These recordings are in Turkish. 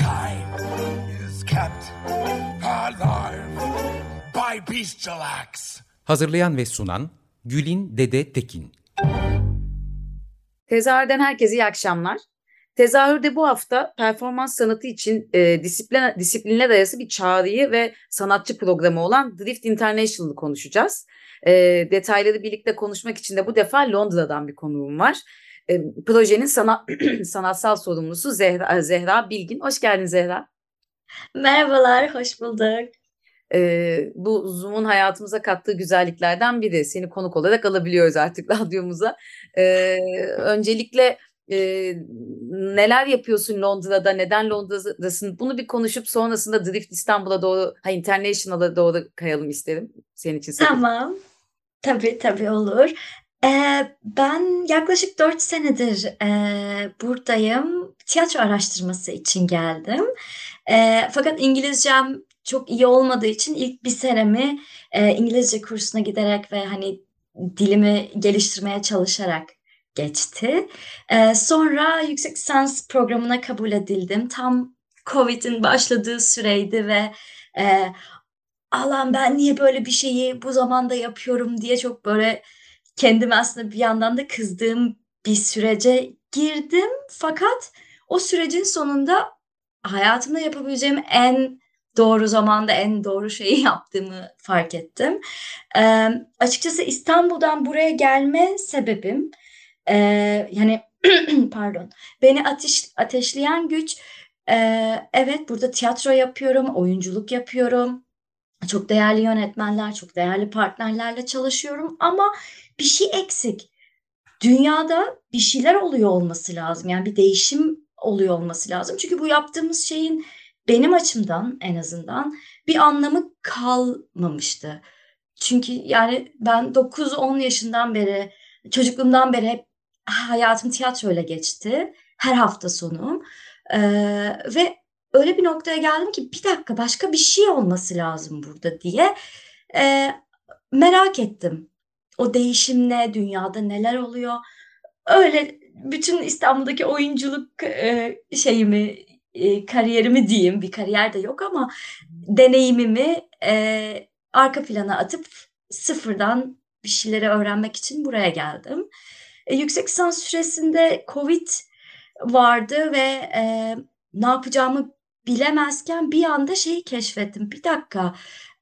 Mankind is kept alive by bestial acts. Hazırlayan ve sunan Gülin Dede Tekin. Tezahürden herkese iyi akşamlar. Tezahürde bu hafta performans sanatı için e, disipline, disipline dayası bir çağrıyı ve sanatçı programı olan Drift International'ı konuşacağız. E, detayları birlikte konuşmak için de bu defa Londra'dan bir konuğum var. E, projenin sanat, sanatsal sorumlusu Zehra, Zehra Bilgin. Hoş geldin Zehra. Merhabalar, hoş bulduk e, bu Zoom'un hayatımıza kattığı güzelliklerden biri. Seni konuk olarak alabiliyoruz artık radyomuza. E, öncelikle e, neler yapıyorsun Londra'da, neden Londra'dasın? Bunu bir konuşup sonrasında Drift İstanbul'a doğru, ha International'a doğru kayalım isterim. Senin için. Tamam. Tabii tabii olur. Ee, ben yaklaşık dört senedir e, buradayım. Tiyatro araştırması için geldim. E, fakat İngilizcem çok iyi olmadığı için ilk bir senemi e, İngilizce kursuna giderek ve hani dilimi geliştirmeye çalışarak geçti. E, sonra yüksek lisans programına kabul edildim. Tam Covid'in başladığı süreydi ve e, Allah'ım ben niye böyle bir şeyi bu zamanda yapıyorum diye çok böyle kendime aslında bir yandan da kızdığım bir sürece girdim. Fakat o sürecin sonunda hayatımda yapabileceğim en doğru zamanda en doğru şeyi yaptığımı fark ettim. E, açıkçası İstanbul'dan buraya gelme sebebim e, yani pardon beni ateş, ateşleyen güç e, evet burada tiyatro yapıyorum, oyunculuk yapıyorum. Çok değerli yönetmenler, çok değerli partnerlerle çalışıyorum ama bir şey eksik. Dünyada bir şeyler oluyor olması lazım. Yani bir değişim oluyor olması lazım. Çünkü bu yaptığımız şeyin benim açımdan en azından bir anlamı kalmamıştı. Çünkü yani ben 9-10 yaşından beri, çocukluğumdan beri hep hayatım tiyatroyla geçti. Her hafta sonu. Ee, ve öyle bir noktaya geldim ki bir dakika başka bir şey olması lazım burada diye e, merak ettim. O değişim ne, dünyada neler oluyor? Öyle bütün İstanbul'daki oyunculuk e, şeyimi e, kariyerimi diyeyim bir kariyer de yok ama deneyimimi e, arka plana atıp sıfırdan bir şeyleri öğrenmek için buraya geldim. E, yüksek lisans süresinde Covid vardı ve e, ne yapacağımı bilemezken bir anda şeyi keşfettim. Bir dakika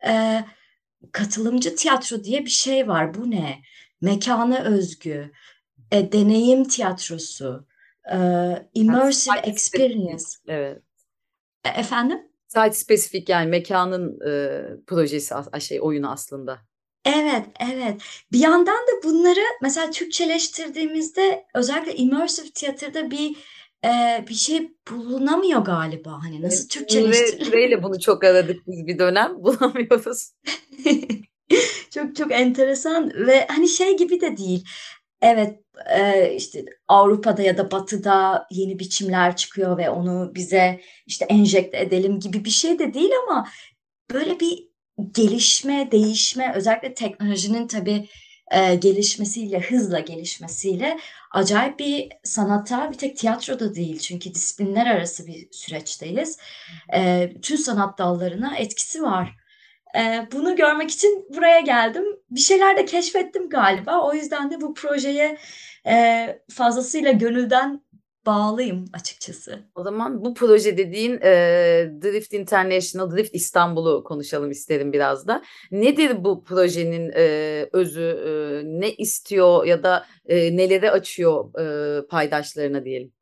e, katılımcı tiyatro diye bir şey var. Bu ne? Mekana özgü, e, deneyim tiyatrosu e, immersive yani, experience. Evet. E, efendim? Site spesifik yani mekanın e, projesi şey oyunu aslında. Evet, evet. Bir yandan da bunları mesela Türkçeleştirdiğimizde özellikle immersive tiyatroda bir e, bir şey bulunamıyor galiba. Hani nasıl Türkçeleştirilir? Ve bunu çok aradık biz bir dönem bulamıyoruz. çok çok enteresan ve hani şey gibi de değil. Evet e, işte Avrupa'da ya da Batı'da yeni biçimler çıkıyor ve onu bize işte enjekte edelim gibi bir şey de değil ama böyle bir gelişme, değişme özellikle teknolojinin tabii e, gelişmesiyle, hızla gelişmesiyle acayip bir sanata bir tek tiyatroda değil çünkü disiplinler arası bir süreçteyiz. E, tüm sanat dallarına etkisi var. E, bunu görmek için buraya geldim. Bir şeyler de keşfettim galiba. O yüzden de bu projeye e, fazlasıyla gönülden bağlıyım açıkçası. O zaman bu proje dediğin e, Drift International, Drift İstanbul'u konuşalım isterim biraz da. Nedir bu projenin e, özü, e, ne istiyor ya da e, neleri açıyor e, paydaşlarına diyelim?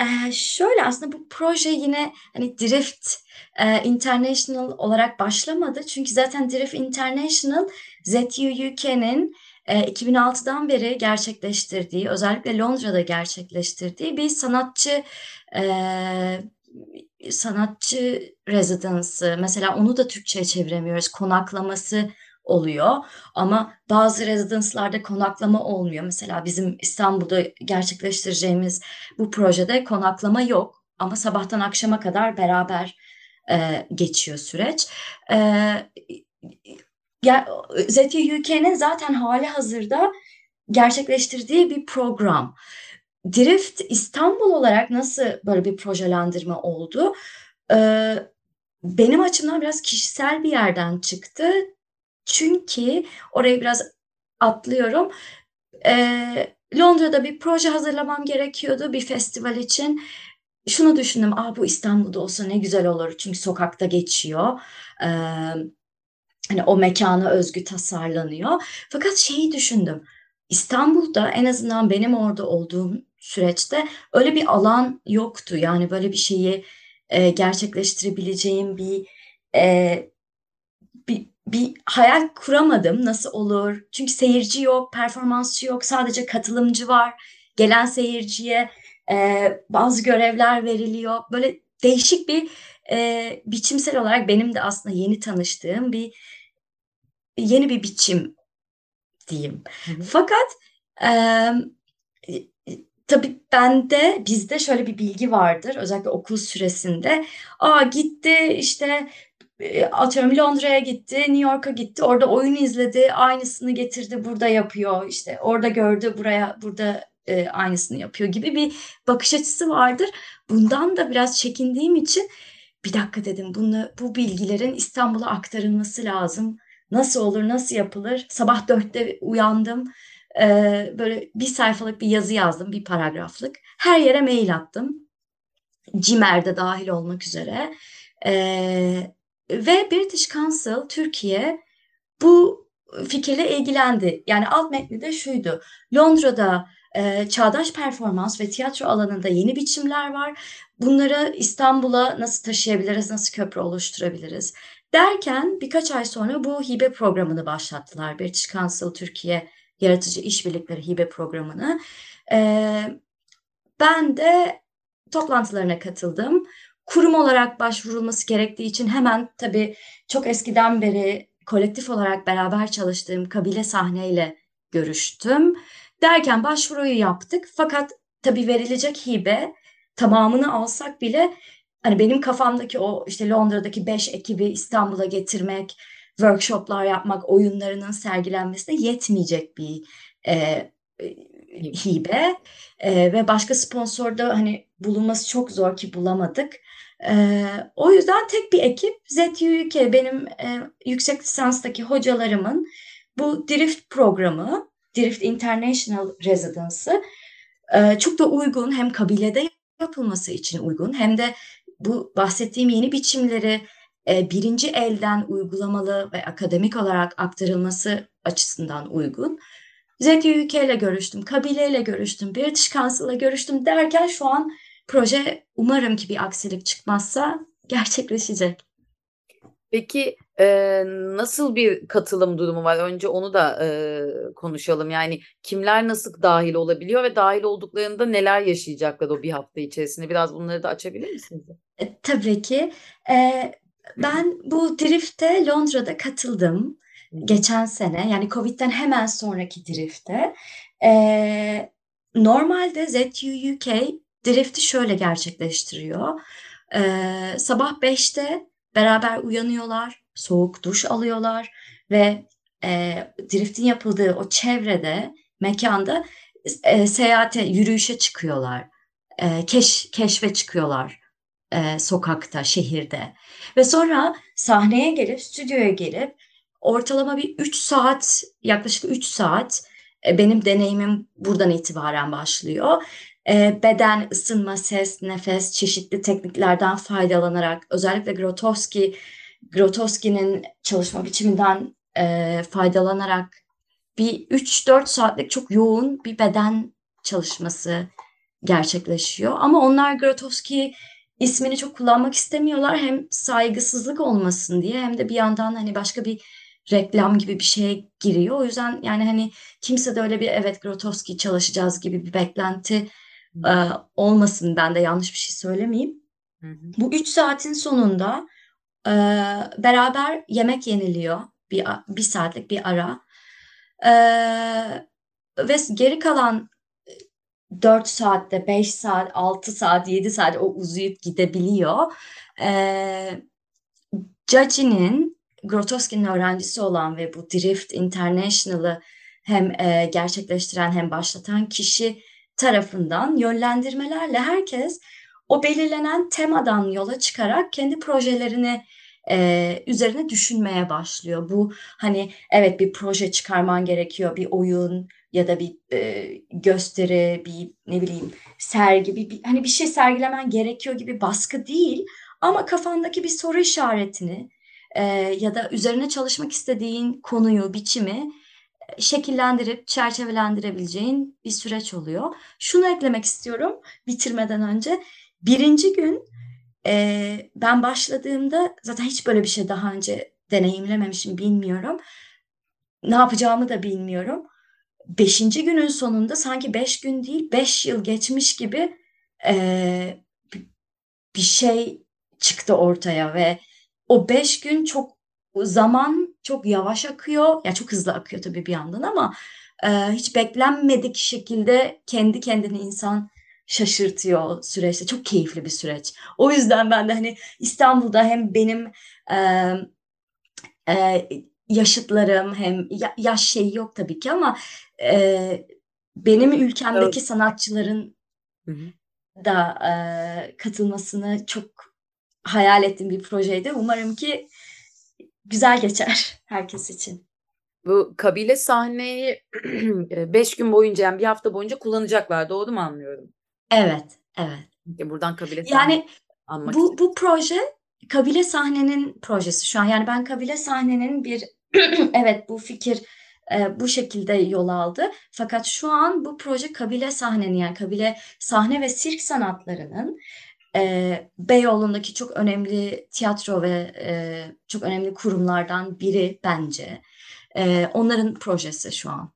Ee, şöyle aslında bu proje yine hani Drift e, International olarak başlamadı. Çünkü zaten Drift International ZU UK'nin e, 2006'dan beri gerçekleştirdiği, özellikle Londra'da gerçekleştirdiği bir sanatçı e, sanatçı rezidansı mesela onu da Türkçe'ye çeviremiyoruz. Konaklaması oluyor ama bazı rezidanslarda konaklama olmuyor. Mesela bizim İstanbul'da gerçekleştireceğimiz bu projede konaklama yok ama sabahtan akşama kadar beraber e, geçiyor süreç. E, ya, ZUK'nin zaten hali hazırda gerçekleştirdiği bir program. Drift İstanbul olarak nasıl böyle bir projelendirme oldu? Ee, benim açımdan biraz kişisel bir yerden çıktı. Çünkü orayı biraz atlıyorum. Ee, Londra'da bir proje hazırlamam gerekiyordu bir festival için. Şunu düşündüm, Aa, bu İstanbul'da olsa ne güzel olur. Çünkü sokakta geçiyor. Ee, hani o mekana özgü tasarlanıyor. Fakat şeyi düşündüm. İstanbul'da en azından benim orada olduğum süreçte öyle bir alan yoktu. Yani böyle bir şeyi e, gerçekleştirebileceğim bir e, bir, bir hayal kuramadım nasıl olur. Çünkü seyirci yok, performansçı yok, sadece katılımcı var. Gelen seyirciye e, bazı görevler veriliyor. Böyle değişik bir e, biçimsel olarak benim de aslında yeni tanıştığım bir yeni bir biçim diyeyim. Hı hı. Fakat e, tabii bende bizde şöyle bir bilgi vardır özellikle okul süresinde. Aa gitti işte atıyorum Londra'ya gitti, New York'a gitti, orada oyun izledi, aynısını getirdi, burada yapıyor. işte orada gördü, buraya burada e, aynısını yapıyor gibi bir bakış açısı vardır. Bundan da biraz çekindiğim için bir dakika dedim bunu bu bilgilerin İstanbul'a aktarılması lazım. Nasıl olur, nasıl yapılır? Sabah dörtte uyandım. Ee, böyle bir sayfalık bir yazı yazdım, bir paragraflık. Her yere mail attım. Cimer'de dahil olmak üzere. Ee, ve British Council Türkiye bu fikirle ilgilendi. Yani alt metni de şuydu. Londra'da e, çağdaş performans ve tiyatro alanında yeni biçimler var. Bunları İstanbul'a nasıl taşıyabiliriz, nasıl köprü oluşturabiliriz? Derken birkaç ay sonra bu hibe programını başlattılar. British Council Türkiye Yaratıcı İşbirlikleri Hibe Programı'nı. Ee, ben de toplantılarına katıldım. Kurum olarak başvurulması gerektiği için hemen tabii çok eskiden beri kolektif olarak beraber çalıştığım kabile sahneyle görüştüm. Derken başvuruyu yaptık. Fakat tabii verilecek hibe tamamını alsak bile hani benim kafamdaki o işte Londra'daki beş ekibi İstanbul'a getirmek, workshoplar yapmak, oyunlarının sergilenmesine yetmeyecek bir e, e hibe. e, ve başka sponsorda hani bulunması çok zor ki bulamadık. E, o yüzden tek bir ekip ZUK benim e, yüksek lisanstaki hocalarımın bu Drift programı, Drift International Residence'ı e, çok da uygun hem kabilede yapılması için uygun hem de bu bahsettiğim yeni biçimleri e, birinci elden uygulamalı ve akademik olarak aktarılması açısından uygun. ZUK ile görüştüm, Kabile ile görüştüm, British Council ile görüştüm derken şu an proje umarım ki bir aksilik çıkmazsa gerçekleşecek. Peki e, nasıl bir katılım durumu var? Önce onu da e, konuşalım. Yani kimler nasıl dahil olabiliyor ve dahil olduklarında neler yaşayacaklar o bir hafta içerisinde? Biraz bunları da açabilir misiniz? E, tabii ki. E, ben bu Drift'e Londra'da katıldım geçen sene. Yani Covid'den hemen sonraki Drift'e. E, normalde ZUUK Drift'i şöyle gerçekleştiriyor. E, sabah 5'te beraber uyanıyorlar, soğuk duş alıyorlar ve e, driftin yapıldığı o çevrede, mekanda e, seyahate, yürüyüşe çıkıyorlar. E, keş, keşfe çıkıyorlar e, sokakta, şehirde. Ve sonra sahneye gelip, stüdyoya gelip ortalama bir 3 saat, yaklaşık 3 saat e, benim deneyimim buradan itibaren başlıyor. E, beden, ısınma, ses, nefes, çeşitli tekniklerden faydalanarak özellikle Grotowski, Grotowski'nin çalışma biçiminden e, faydalanarak bir 3-4 saatlik çok yoğun bir beden çalışması gerçekleşiyor. Ama onlar Grotowski ismini çok kullanmak istemiyorlar. Hem saygısızlık olmasın diye hem de bir yandan hani başka bir reklam gibi bir şeye giriyor. O yüzden yani hani kimse de öyle bir evet Grotowski çalışacağız gibi bir beklenti e, olmasın ben de yanlış bir şey söylemeyeyim. Hı hı. Bu üç saatin sonunda e, beraber yemek yeniliyor. Bir, bir saatlik bir ara. E, ve geri kalan 4 saatte, 5 saat, 6 saat, 7 saat o uzayıp gidebiliyor. E, Caci'nin Grotowski'nin öğrencisi olan ve bu Drift International'ı hem e, gerçekleştiren hem başlatan kişi tarafından yönlendirmelerle herkes o belirlenen temadan yola çıkarak kendi projelerini e, üzerine düşünmeye başlıyor. Bu hani evet bir proje çıkarman gerekiyor, bir oyun ya da bir e, gösteri, bir ne bileyim sergi, bir, bir hani bir şey sergilemen gerekiyor gibi baskı değil. Ama kafandaki bir soru işaretini e, ya da üzerine çalışmak istediğin konuyu, biçimi şekillendirip çerçevelendirebileceğin bir süreç oluyor. Şunu eklemek istiyorum bitirmeden önce. Birinci gün e, ben başladığımda zaten hiç böyle bir şey daha önce deneyimlememişim bilmiyorum. Ne yapacağımı da bilmiyorum. Beşinci günün sonunda sanki beş gün değil beş yıl geçmiş gibi e, bir şey çıktı ortaya ve o beş gün çok zaman çok yavaş akıyor. Ya çok hızlı akıyor tabii bir yandan ama e, hiç beklenmedik şekilde kendi kendini insan şaşırtıyor süreçte. Çok keyifli bir süreç. O yüzden ben de hani İstanbul'da hem benim e, e, yaşıtlarım hem ya, yaş şeyi yok tabii ki ama e, benim ülkemdeki evet. sanatçıların hı hı. da e, katılmasını çok hayal ettiğim bir projeydi. Umarım ki güzel geçer herkes için. Bu kabile sahneyi beş gün boyunca yani bir hafta boyunca kullanacaklar. Doğru mu anlıyorum? Evet, evet. Buradan kabile yani bu istedim. bu proje kabile sahnenin projesi şu an. Yani ben kabile sahnenin bir evet bu fikir e, bu şekilde yol aldı. Fakat şu an bu proje kabile sahnenin yani kabile sahne ve sirk sanatlarının e, Beyoğlu'ndaki çok önemli tiyatro ve e, çok önemli kurumlardan biri bence. E, onların projesi şu an.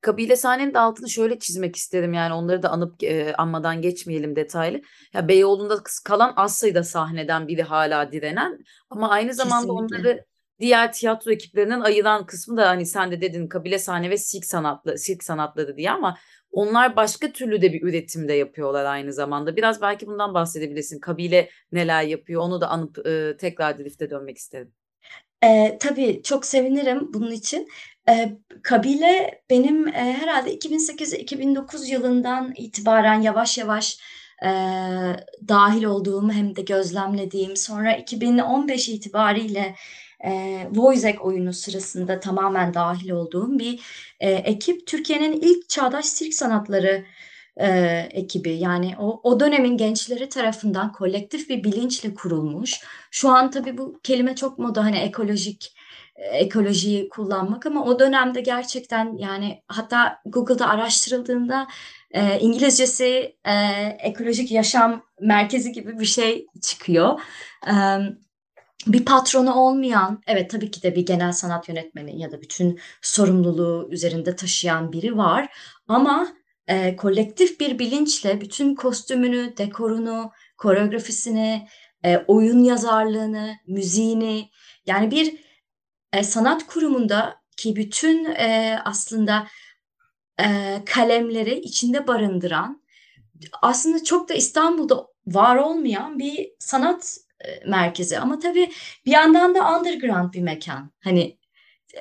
Kabile sahnenin de altını şöyle çizmek isterim yani onları da anıp e, anmadan geçmeyelim detaylı. Ya Beyoğlu'nda kalan az sayıda sahneden biri hala direnen ama aynı zamanda Kesinlikle. onları diğer tiyatro ekiplerinden ayıran kısmı da hani sen de dedin kabile sahne ve sirk sanatlı sirk sanatları diye ama onlar başka türlü de bir üretimde yapıyorlar aynı zamanda. Biraz belki bundan bahsedebilirsin. Kabile neler yapıyor onu da anıp e, tekrar Drift'e dönmek isterim. E, tabii çok sevinirim bunun için. E, kabile benim e, herhalde 2008-2009 yılından itibaren yavaş yavaş e, dahil olduğum hem de gözlemlediğim sonra 2015 itibariyle e, Wojciech oyunu sırasında tamamen dahil olduğum bir e, ekip. Türkiye'nin ilk çağdaş sirk sanatları e, ekibi yani o, o dönemin gençleri tarafından kolektif bir bilinçle kurulmuş. Şu an tabii bu kelime çok moda hani ekolojik ekolojiyi kullanmak ama o dönemde gerçekten yani hatta Google'da araştırıldığında e, İngilizcesi e, ekolojik yaşam merkezi gibi bir şey çıkıyor. E, bir patronu olmayan, evet tabii ki de bir genel sanat yönetmeni ya da bütün sorumluluğu üzerinde taşıyan biri var. Ama e, kolektif bir bilinçle bütün kostümünü, dekorunu, koreografisini, e, oyun yazarlığını, müziğini yani bir e, sanat kurumunda ki bütün e, aslında e, kalemleri içinde barındıran aslında çok da İstanbul'da var olmayan bir sanat merkezi. Ama tabii bir yandan da underground bir mekan. Hani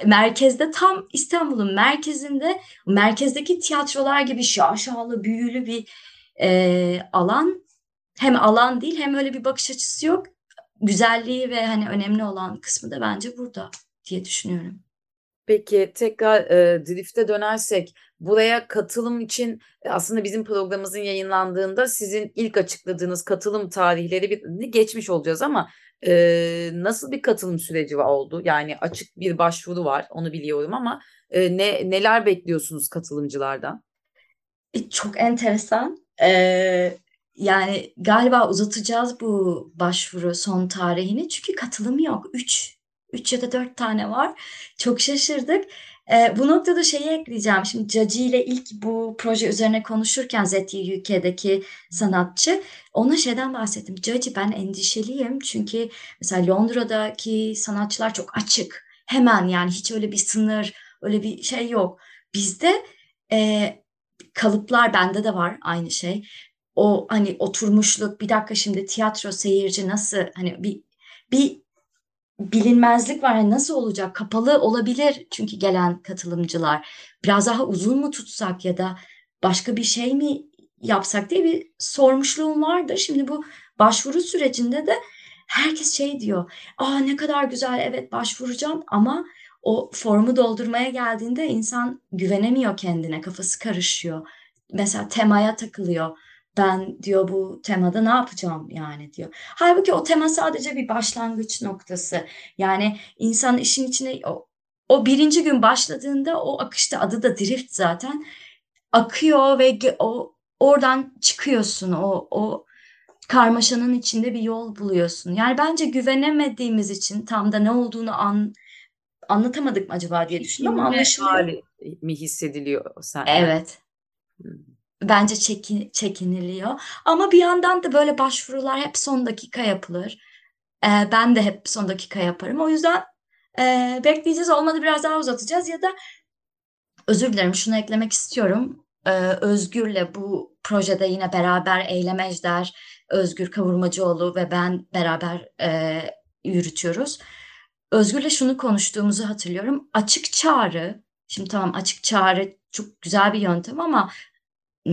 merkezde tam İstanbul'un merkezinde merkezdeki tiyatrolar gibi şaşalı büyülü bir e, alan hem alan değil hem öyle bir bakış açısı yok. Güzelliği ve hani önemli olan kısmı da bence burada diye düşünüyorum. Peki tekrar e, Drift'e dönersek buraya katılım için e, aslında bizim programımızın yayınlandığında sizin ilk açıkladığınız katılım tarihleri bir geçmiş olacağız ama e, nasıl bir katılım süreci oldu? Yani açık bir başvuru var onu biliyorum ama e, ne neler bekliyorsunuz katılımcılardan? E, çok enteresan. Ee, yani galiba uzatacağız bu başvuru son tarihini çünkü katılım yok. Üç 3 ya da 4 tane var. Çok şaşırdık. E, bu noktada şeyi ekleyeceğim. Şimdi Caci ile ilk bu proje üzerine konuşurken ZTUK'deki sanatçı ona şeyden bahsettim. Caci ben endişeliyim çünkü mesela Londra'daki sanatçılar çok açık. Hemen yani hiç öyle bir sınır, öyle bir şey yok. Bizde e, kalıplar bende de var aynı şey. O hani oturmuşluk bir dakika şimdi tiyatro seyirci nasıl hani bir bir bilinmezlik var. Yani nasıl olacak? Kapalı olabilir çünkü gelen katılımcılar. Biraz daha uzun mu tutsak ya da başka bir şey mi yapsak diye bir sormuşluğum vardı. Şimdi bu başvuru sürecinde de herkes şey diyor. Aa ne kadar güzel evet başvuracağım ama o formu doldurmaya geldiğinde insan güvenemiyor kendine, kafası karışıyor. Mesela temaya takılıyor. Ben diyor bu temada ne yapacağım yani diyor. Halbuki o tema sadece bir başlangıç noktası. Yani insan işin içine o, o birinci gün başladığında o akışta adı da drift zaten akıyor ve o oradan çıkıyorsun o o karmaşanın içinde bir yol buluyorsun. Yani bence güvenemediğimiz için tam da ne olduğunu an, anlatamadık mı acaba diye düşündüm ama anlaşılıyor. Mi hissediliyor sen? Evet. Hmm. Bence çekin, çekiniliyor. Ama bir yandan da böyle başvurular hep son dakika yapılır. Ee, ben de hep son dakika yaparım. O yüzden e, bekleyeceğiz. Olmadı biraz daha uzatacağız ya da özür dilerim şunu eklemek istiyorum. Ee, Özgür'le bu projede yine beraber Eylem Ejder, Özgür Kavurmacıoğlu ve ben beraber e, yürütüyoruz. Özgür'le şunu konuştuğumuzu hatırlıyorum. Açık çağrı, şimdi tamam açık çağrı çok güzel bir yöntem ama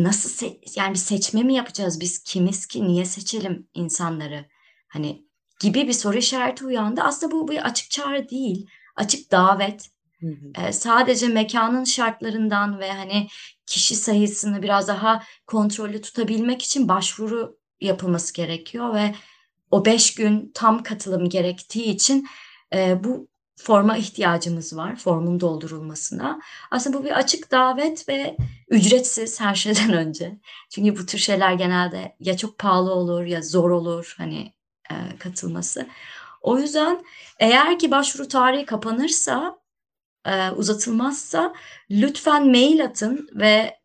nasıl se yani bir seçme mi yapacağız biz kimiz ki niye seçelim insanları hani gibi bir soru işareti uyandı. Aslında bu bir açık çağrı değil, açık davet. Hı hı. Sadece mekanın şartlarından ve hani kişi sayısını biraz daha kontrollü tutabilmek için başvuru yapılması gerekiyor ve o beş gün tam katılım gerektiği için e, bu forma ihtiyacımız var, formun doldurulmasına. Aslında bu bir açık davet ve ücretsiz her şeyden önce. Çünkü bu tür şeyler genelde ya çok pahalı olur ya zor olur hani e, katılması. O yüzden eğer ki başvuru tarihi kapanırsa, e, uzatılmazsa lütfen mail atın ve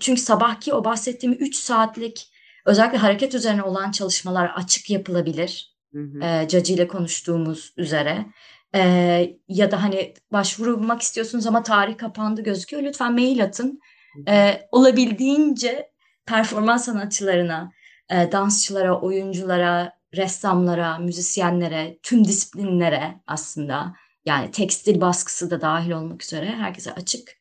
çünkü sabahki o bahsettiğim 3 saatlik özellikle hareket üzerine olan çalışmalar açık yapılabilir. Hı hı. E, Caci ile konuştuğumuz üzere e, ya da hani başvurmak istiyorsunuz ama tarih kapandı gözüküyor. Lütfen mail atın. E, olabildiğince performans sanatçılarına, e, dansçılara, oyunculara, ressamlara, müzisyenlere, tüm disiplinlere aslında yani tekstil baskısı da dahil olmak üzere herkese açık.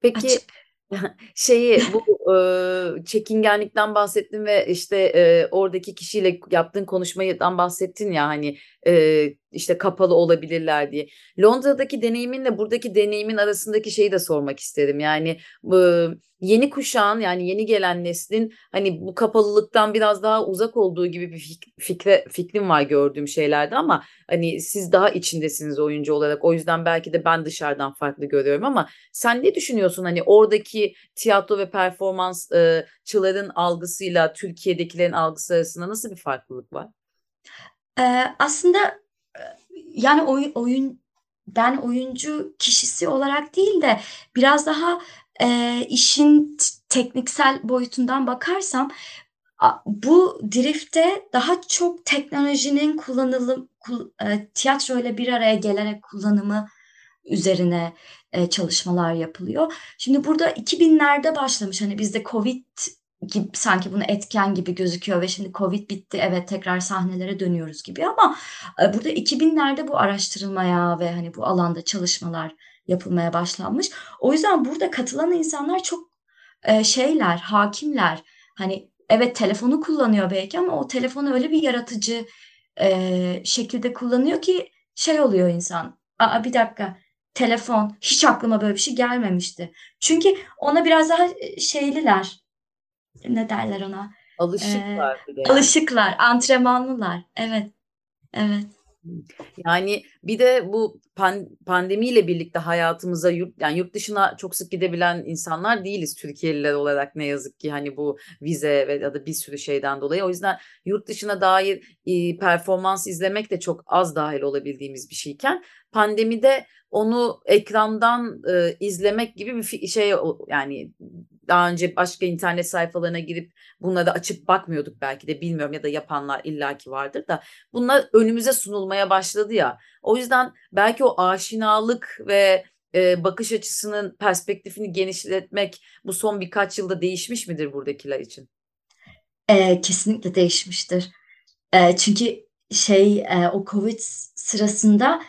Peki açık. şeyi bu e, çekingenlikten bahsettin ve işte e, oradaki kişiyle yaptığın konuşmadan bahsettin ya hani e, işte kapalı olabilirler diye. Londra'daki deneyiminle buradaki deneyimin arasındaki şeyi de sormak isterim. Yani bu yeni kuşağın yani yeni gelen neslin hani bu kapalılıktan biraz daha uzak olduğu gibi bir fikre fikrim var gördüğüm şeylerde ama hani siz daha içindesiniz oyuncu olarak. O yüzden belki de ben dışarıdan farklı görüyorum ama sen ne düşünüyorsun hani oradaki tiyatro ve performansçıların algısıyla Türkiye'dekilerin algısı arasında nasıl bir farklılık var? Ee, aslında yani oyun, oyun ben oyuncu kişisi olarak değil de biraz daha e, işin tekniksel boyutundan bakarsam bu drifte daha çok teknolojinin kullanılım e, tiyatro ile bir araya gelerek kullanımı üzerine e, çalışmalar yapılıyor. Şimdi burada 2000'lerde başlamış hani bizde Covid gibi, sanki bunu etken gibi gözüküyor ve şimdi Covid bitti evet tekrar sahnelere dönüyoruz gibi ama e, burada 2000'lerde bu araştırılmaya ve hani bu alanda çalışmalar yapılmaya başlanmış. O yüzden burada katılan insanlar çok e, şeyler, hakimler. Hani evet telefonu kullanıyor belki ama o telefonu öyle bir yaratıcı e, şekilde kullanıyor ki şey oluyor insan. Aa bir dakika telefon hiç aklıma böyle bir şey gelmemişti. Çünkü ona biraz daha e, şeyliler ne derler ona? Alışıklar ee, Alışıklar, antrenmanlılar. Evet. Evet. Yani bir de bu pan, pandemiyle birlikte hayatımıza yurt yani yurt dışına çok sık gidebilen insanlar değiliz Türkiye'liler olarak ne yazık ki hani bu vize ve ya da bir sürü şeyden dolayı. O yüzden yurt dışına dair e, performans izlemek de çok az dahil olabildiğimiz bir şeyken pandemide onu ekrandan e, izlemek gibi bir şey yani daha önce başka internet sayfalarına girip bunları açıp bakmıyorduk belki de bilmiyorum ya da yapanlar illaki vardır da bunlar önümüze sunulmaya başladı ya. O yüzden belki o aşinalık ve e, bakış açısının perspektifini genişletmek bu son birkaç yılda değişmiş midir buradakiler için? E, kesinlikle değişmiştir. E, çünkü şey e, o Covid sırasında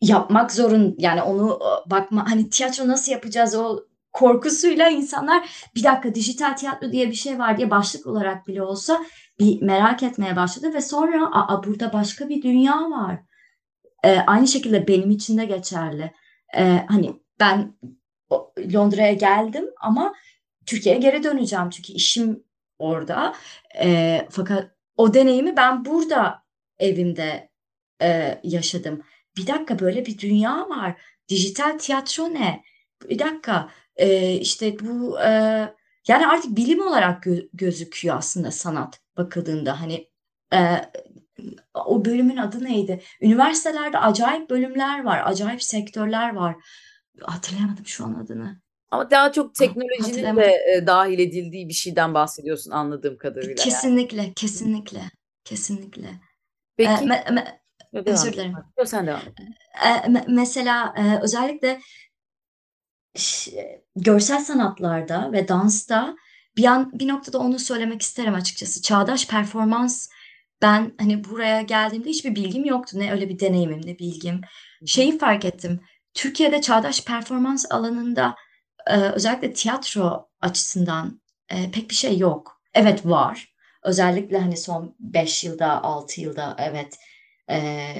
yapmak zorun yani onu bakma hani tiyatro nasıl yapacağız o korkusuyla insanlar bir dakika dijital tiyatro diye bir şey var diye başlık olarak bile olsa bir merak etmeye başladı ve sonra aa burada başka bir dünya var. Ee, aynı şekilde benim için de geçerli. Ee, hani ben Londra'ya geldim ama Türkiye'ye geri döneceğim çünkü işim orada. Ee, fakat o deneyimi ben burada evimde e, yaşadım. Bir dakika böyle bir dünya var. Dijital tiyatro ne? Bir dakika e, işte bu e, yani artık bilim olarak gö- gözüküyor aslında sanat bakıldığında hani e, o bölümün adı neydi? Üniversitelerde acayip bölümler var, acayip sektörler var. Hatırlayamadım şu an adını. Ama daha çok teknolojinin de e, dahil edildiği bir şeyden bahsediyorsun anladığım kadarıyla. Kesinlikle, yani. kesinlikle, kesinlikle. Peki. E, me, me, özür dilerim. Yok sen devam et. E, me, mesela e, özellikle görsel sanatlarda ve dansta bir an bir noktada onu söylemek isterim açıkçası. Çağdaş performans ben hani buraya geldiğimde hiçbir bilgim yoktu. Ne öyle bir deneyimim ne bilgim. Şeyi fark ettim. Türkiye'de çağdaş performans alanında e, özellikle tiyatro açısından e, pek bir şey yok. Evet var. Özellikle hani son 5 yılda 6 yılda evet e,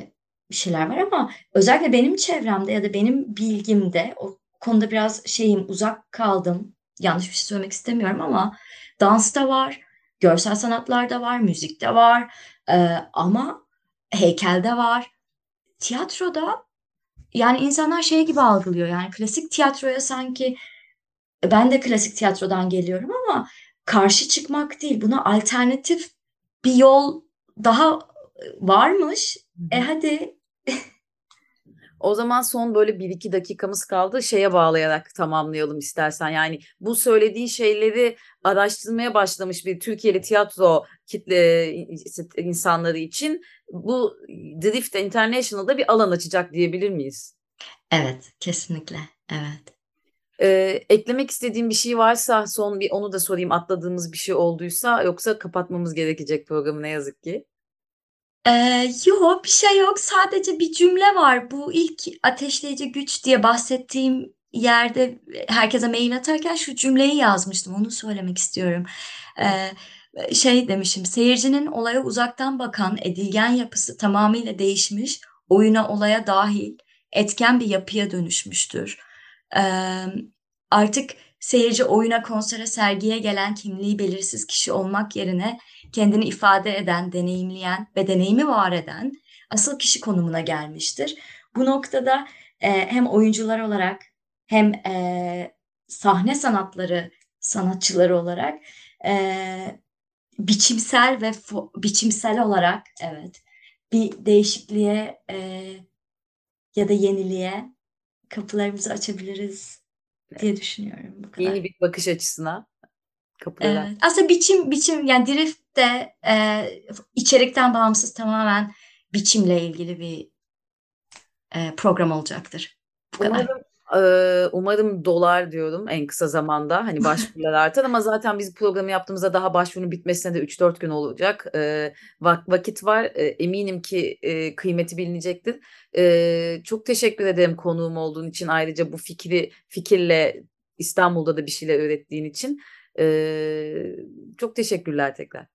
bir şeyler var ama özellikle benim çevremde ya da benim bilgimde o konuda biraz şeyim uzak kaldım. Yanlış bir şey söylemek istemiyorum ama dansta var, görsel sanatlarda var, müzikte var ee, ama heykelde var. Tiyatroda yani insanlar şey gibi algılıyor yani klasik tiyatroya sanki ben de klasik tiyatrodan geliyorum ama karşı çıkmak değil buna alternatif bir yol daha varmış. E hadi o zaman son böyle bir iki dakikamız kaldı. Şeye bağlayarak tamamlayalım istersen. Yani bu söylediğin şeyleri araştırmaya başlamış bir Türkiye'li tiyatro kitle insanları için bu Drift International'da bir alan açacak diyebilir miyiz? Evet, kesinlikle. Evet. Ee, eklemek istediğim bir şey varsa son bir onu da sorayım atladığımız bir şey olduysa yoksa kapatmamız gerekecek programı ne yazık ki. Ee, yok bir şey yok. Sadece bir cümle var. Bu ilk ateşleyici güç diye bahsettiğim yerde herkese mail atarken şu cümleyi yazmıştım. Onu söylemek istiyorum. Ee, şey demişim. Seyircinin olaya uzaktan bakan edilgen yapısı tamamıyla değişmiş. Oyuna olaya dahil etken bir yapıya dönüşmüştür. Ee, artık seyirci oyuna, konsere, sergiye gelen kimliği belirsiz kişi olmak yerine kendini ifade eden, deneyimleyen ve deneyimi var eden asıl kişi konumuna gelmiştir. Bu noktada e, hem oyuncular olarak hem e, sahne sanatları sanatçıları olarak e, biçimsel ve biçimsel olarak evet bir değişikliğe e, ya da yeniliğe kapılarımızı açabiliriz diye düşünüyorum. Bu kadar. Yeni bir bakış açısına kapıları. Evet. Aslında biçim biçim yani drift de e, içerikten bağımsız tamamen biçimle ilgili bir e, program olacaktır. Bu kadar. Umarım Umarım dolar diyorum en kısa zamanda hani başvurular artar ama zaten biz programı yaptığımızda daha başvurunun bitmesine de 3-4 gün olacak. Vakit var eminim ki kıymeti bilinecektir. Çok teşekkür ederim konuğum olduğun için ayrıca bu fikri fikirle İstanbul'da da bir şeyler öğrettiğin için. Çok teşekkürler tekrar.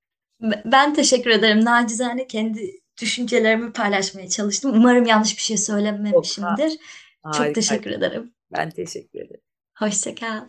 Ben teşekkür ederim. Nacizane kendi düşüncelerimi paylaşmaya çalıştım. Umarım yanlış bir şey söylememişimdir. Çok Harika. teşekkür ederim. Ben teşekkür ederim. Hoşçakal.